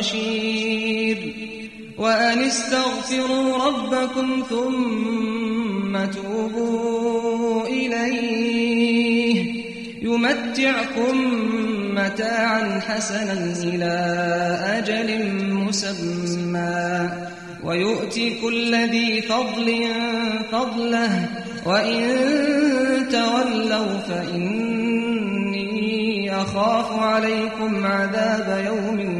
وبشير وأن استغفروا ربكم ثم توبوا إليه. يمتعكم متاعا حسنا إلى أجل مسمى. ويؤتي كل ذي فضل فضله. وإن تولوا فإني أخاف عليكم عذاب يوم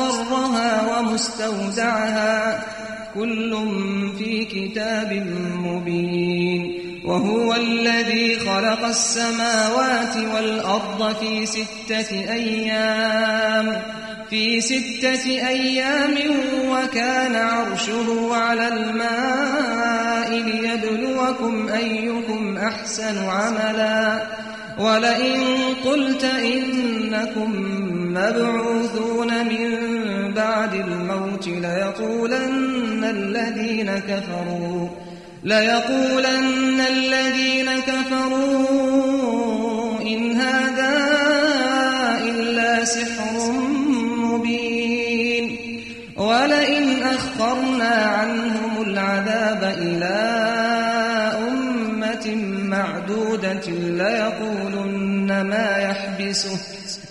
مستقرها ومستودعها. كل في كتاب مبين. وهو الذي خلق السماوات والأرض في ستة أيام. في ستة أيام وكان عرشه على الماء ليبلوكم أيكم أحسن عملا. ولئن قلت إنكم مبعوثون من بعد الموت ليقولن الذين كفروا ليقولن الذين كفروا إن هذا إلا سحر مبين. ولئن أخرنا عنهم العذاب إلى أمة معدودة ليقولن ما يحبسه.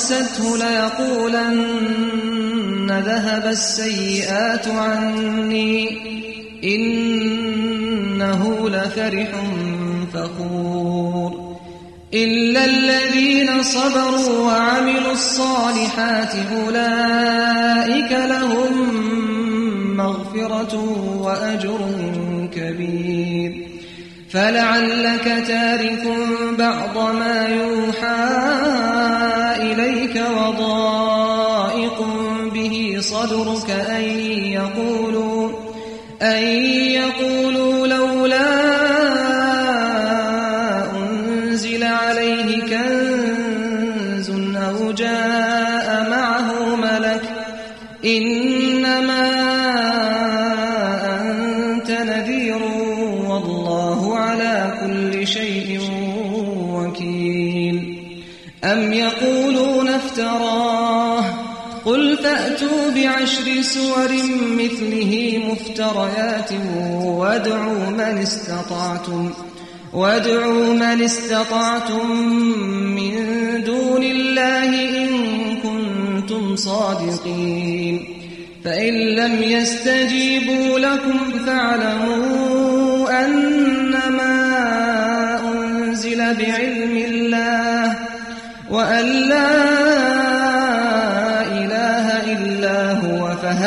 مسته ليقولن ذهب السيئات عني إنه لفرح فخور إلا الذين صبروا وعملوا الصالحات أولئك لهم مغفرة وأجر كبير فلعلك تارك بعض ما يوحى إليك وضائق به صدرك أن يقولوا أن سور مثله مفتريات وادعوا من استطعتم وادعوا من استطعتم من دون الله إن كنتم صادقين فإن لم يستجيبوا لكم فاعلموا أنما أنزل بعلم الله وأن لا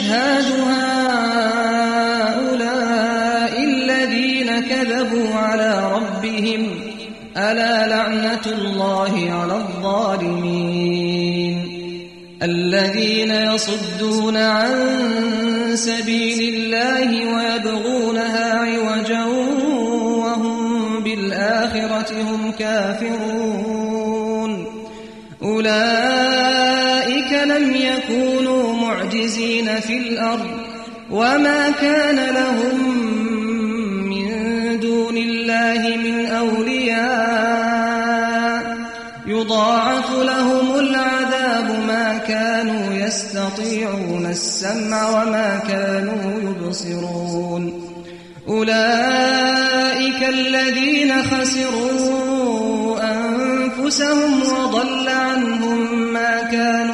الأشهاد هؤلاء الذين كذبوا على ربهم ألا لعنة الله على الظالمين الذين يصدون عن سبيل الله ويبغونها عوجا وهم بالآخرة هم كافرون. أولئك معجزين في الأرض وما كان لهم من دون الله من أولياء. يضاعف لهم العذاب ما كانوا يستطيعون السمع وما كانوا يبصرون. أولئك الذين خسروا أنفسهم وضل عنهم ما كانوا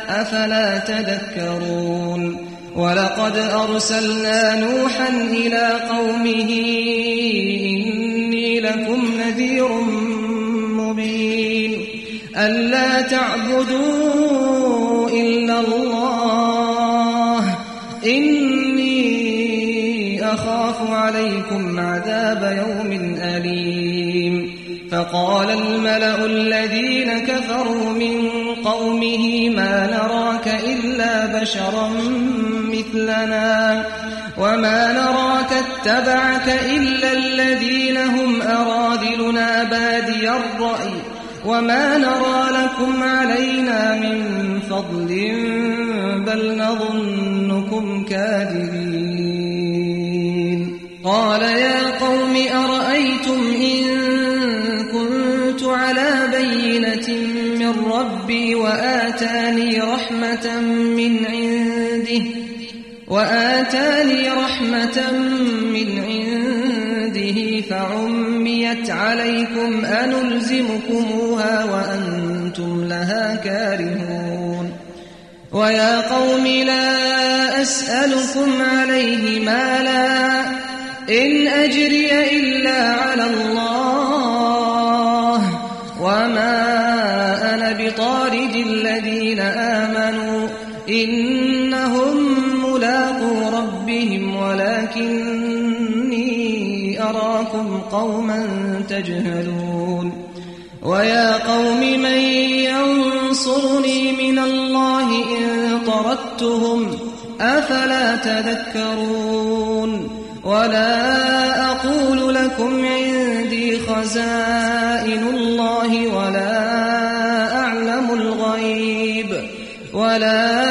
أفلا تذكرون ولقد أرسلنا نوحا إلى قومه إني لكم نذير مبين ألا تعبدوا إلا الله إني أخاف عليكم عذاب يوم أليم فقال الملأ الذين كفروا من قومه ما نراك إلا بشرا مثلنا وما نراك اتبعك إلا الذين هم أراذلنا بادي الرأي وما نرى لكم علينا من فضل بل نظنكم كاذبين. قال يا قوم أرأيتم من ربي وآتاني رحمة من عنده وآتاني رحمة من عنده فعميت عليكم أنلزمكموها وأنتم لها كارهون. ويا قوم لا أسألكم عليه مالا إن أجري إلا على الله. إنهم ملاقو ربهم ولكني أراكم قوما تجهلون. ويا قوم من ينصرني من الله إن طردتهم أفلا تذكرون. ولا أقول لكم عندي خزائن الله ولا أعلم الغيب. ولا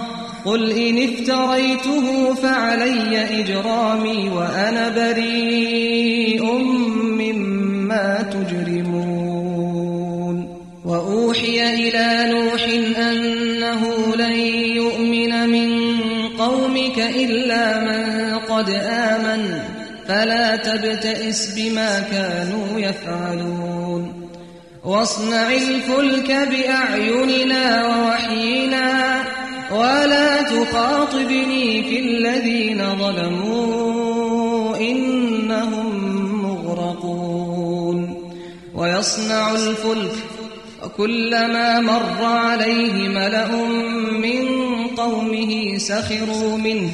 قل إن افتريته فعلي إجرامي وأنا بريء مما تجرمون. وأوحي إلى نوح أنه لن يؤمن من قومك إلا من قد آمن فلا تبتئس بما كانوا يفعلون. واصنع الفلك بأعيننا ووحينا ولا تخاطبني في الذين ظلموا إنهم مغرقون. ويصنع الفلك وكلما مر عليه ملأ من قومه سخروا منه.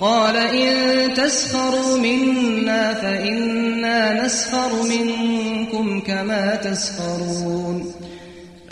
قال إن تسخروا منا فإنا نسخر منكم كما تسخرون.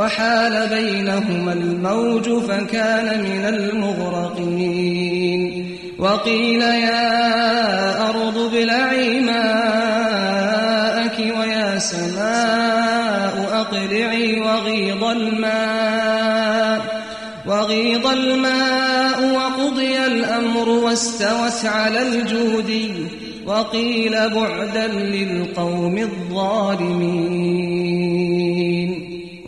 وحال بينهما الموج فكان من المغرقين. وقيل يا أرض ابلعي ماءك ويا سماء أقلعي وغيض الماء وغيض الماء وقضي الأمر واستوت على الجودي. وقيل بعدا للقوم الظالمين.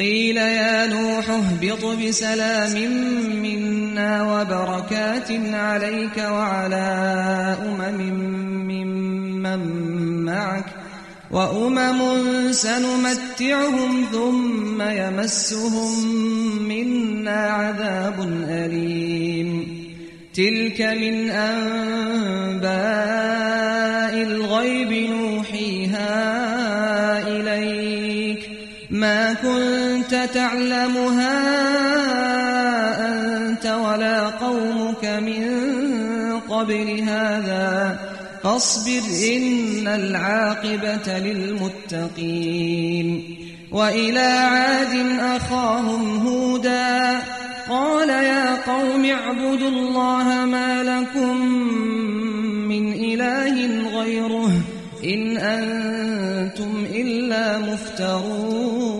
قيل يا نوح اهبط بسلام منا وبركات عليك وعلى أمم ممن معك وأمم سنمتعهم ثم يمسهم منا عذاب أليم. تلك من أنباء الغيب نوحيها تعلمها أنت ولا قومك من قبل هذا فاصبر إن العاقبة للمتقين وإلى عاد أخاهم هودا قال يا قوم اعبدوا الله ما لكم من إله غيره إن أنتم إلا مفترون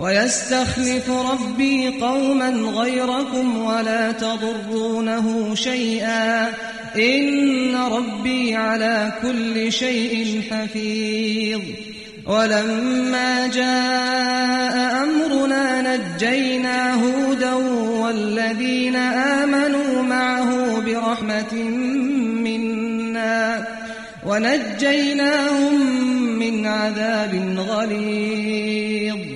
ويستخلف ربي قوما غيركم ولا تضرونه شيئا. إن ربي على كل شيء حفيظ. ولما جاء أمرنا نجينا هودا والذين آمنوا معه برحمة منا. ونجيناهم من عذاب غليظ.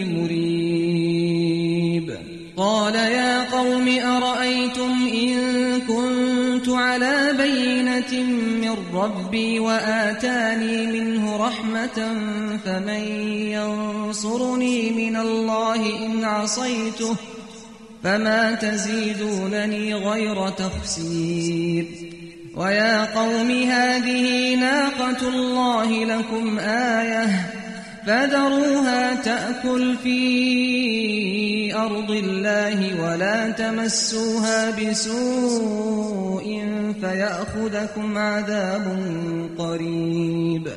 من ربي وآتاني منه رحمة فمن ينصرني من الله إن عصيته فما تزيدونني غير تخسير ويا قوم هذه ناقة الله لكم آية فذروها تأكل في أرض الله ولا تمسوها بسوء فيأخذكم عذاب قريب.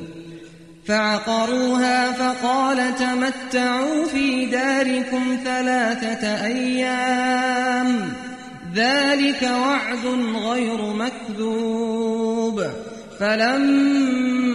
فعقروها فقال تمتعوا في داركم ثلاثة أيام. ذلك وعد غير مكذوب. فلما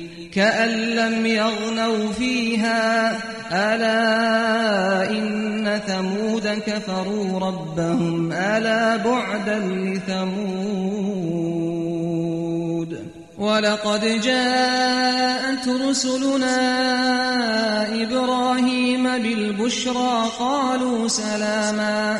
كأن لم يغنوا فيها. ألا إن ثمود كفروا ربهم. ألا بعدا لثمود. ولقد جاءت رسلنا إبراهيم بالبشرى. قالوا سلاما.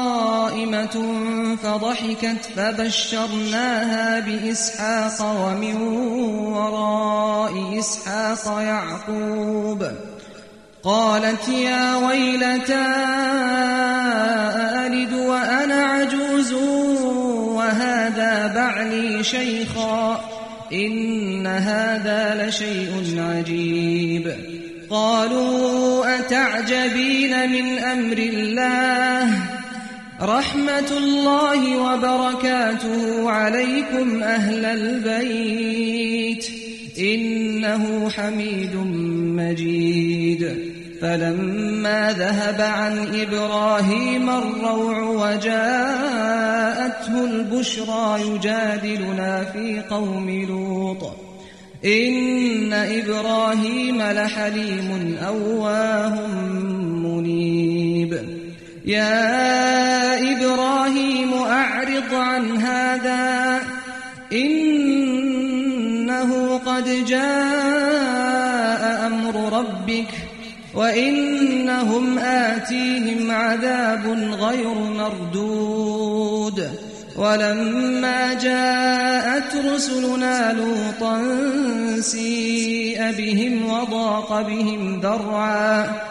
قائمة فضحكت فبشرناها بإسحاق ومن وراء إسحاق يعقوب قالت يا ويلتى ألد وأنا عجوز وهذا بعلي شيخا إن هذا لشيء عجيب قالوا أتعجبين من أمر الله رحمة الله وبركاته عليكم أهل البيت. إنه حميد مجيد. فلما ذهب عن إبراهيم الروع وجاءته البشرى يجادلنا في قوم لوط. إن إبراهيم لحليم أواه منيب. يا عن هذا إنه قد جاء أمر ربك وإنهم آتيهم عذاب غير مردود ولما جاءت رسلنا لوطا سيء بهم وضاق بهم ذرعا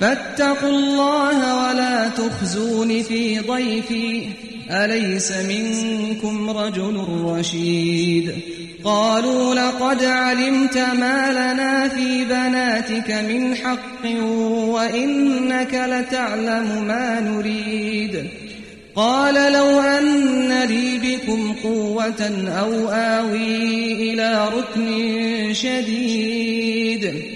فاتقوا الله ولا تخزون في ضيفي. أليس منكم رجل رشيد؟ قالوا لقد علمت ما لنا في بناتك من حق وإنك لتعلم ما نريد. قال لو أن لي بكم قوة أو آوي إلى ركن شديد.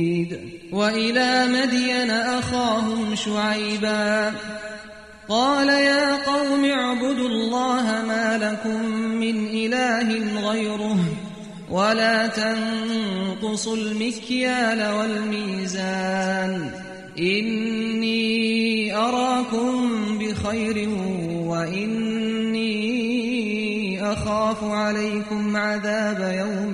وإلى مدين أخاهم شعيبا. قال يا قوم اعبدوا الله ما لكم من إله غيره ولا تنقصوا المكيال والميزان. إني أراكم بخير وإني أخاف عليكم عذاب يوم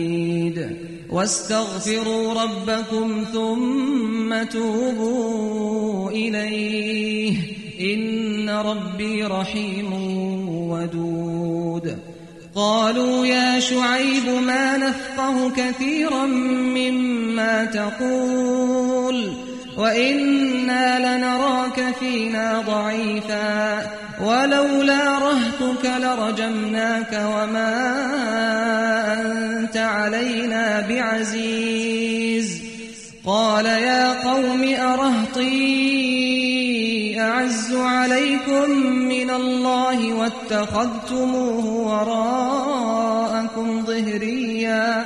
واستغفروا ربكم ثم توبوا إليه. إن ربي رحيم ودود. قالوا يا شعيب ما نفقه كثيرا مما تقول. وإنا لنراك فينا ضعيفا ولولا رهتك لرجمناك وما أنت علينا بعزيز قال يا قوم أرهطي أعز عليكم من الله واتخذتموه وراءكم ظهريا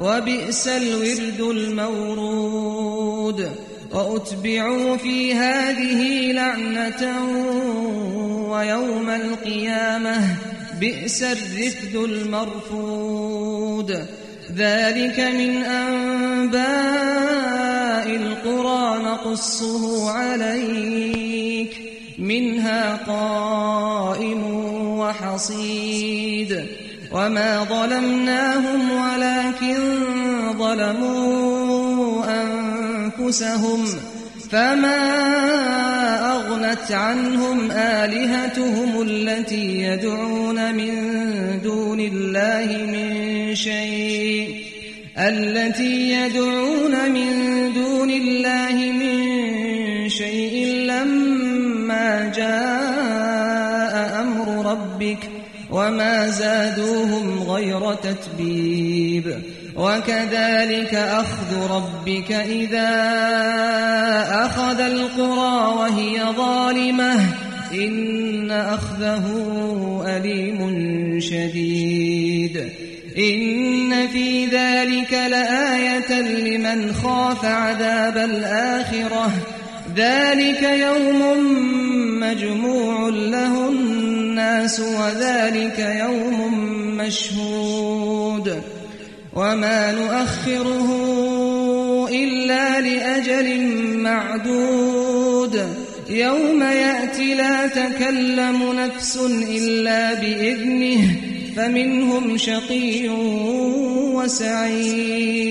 وبئس الورد المورود. وأتبعوا في هذه لعنة ويوم القيامة بئس الرفد المرفود. ذلك من أنباء القرى نقصه عليك منها قائم وحصيد. وما ظلمناهم ولكن ظلموا أنفسهم فما أغنت عنهم آلهتهم التي يدعون من دون الله من شيء التي يدعون من دون الله وما زادوهم غير تتبيب. وكذلك أخذ ربك إذا أخذ القرى وهي ظالمة. إن أخذه أليم شديد. إن في ذلك لآية لمن خاف عذاب الآخرة. ذلك يوم مجموع له الناس وذلك يوم مشهود وما نؤخره إلا لأجل معدود يوم يأتي لا تكلم نفس إلا بإذنه فمنهم شقي وسعيد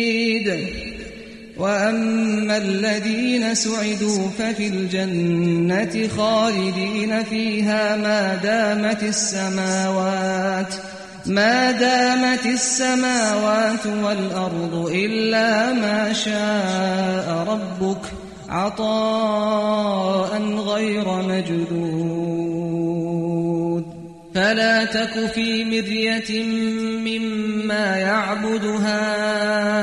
وأما الذين سعدوا ففي الجنة خالدين فيها ما دامت السماوات ما دامت السماوات والأرض إلا ما شاء ربك عطاء غير مجدود فلا تك في مرية مما يعبد هؤلاء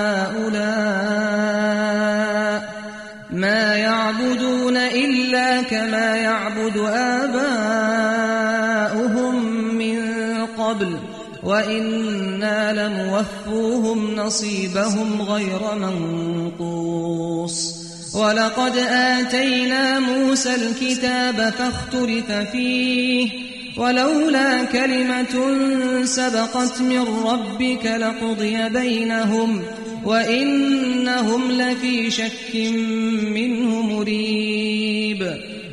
آباؤهم من قبل وإنا لموفوهم نصيبهم غير منقوص ولقد آتينا موسى الكتاب فاختلف فيه ولولا كلمة سبقت من ربك لقضي بينهم وإنهم لفي شك منه مريب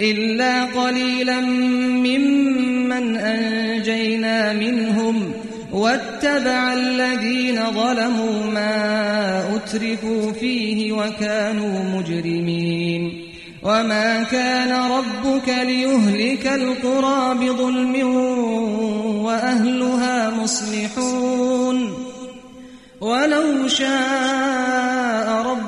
إلا قليلا ممن أنجينا منهم واتبع الذين ظلموا ما أترفوا فيه وكانوا مجرمين وما كان ربك ليهلك القرى بظلم وأهلها مصلحون ولو شاء ربك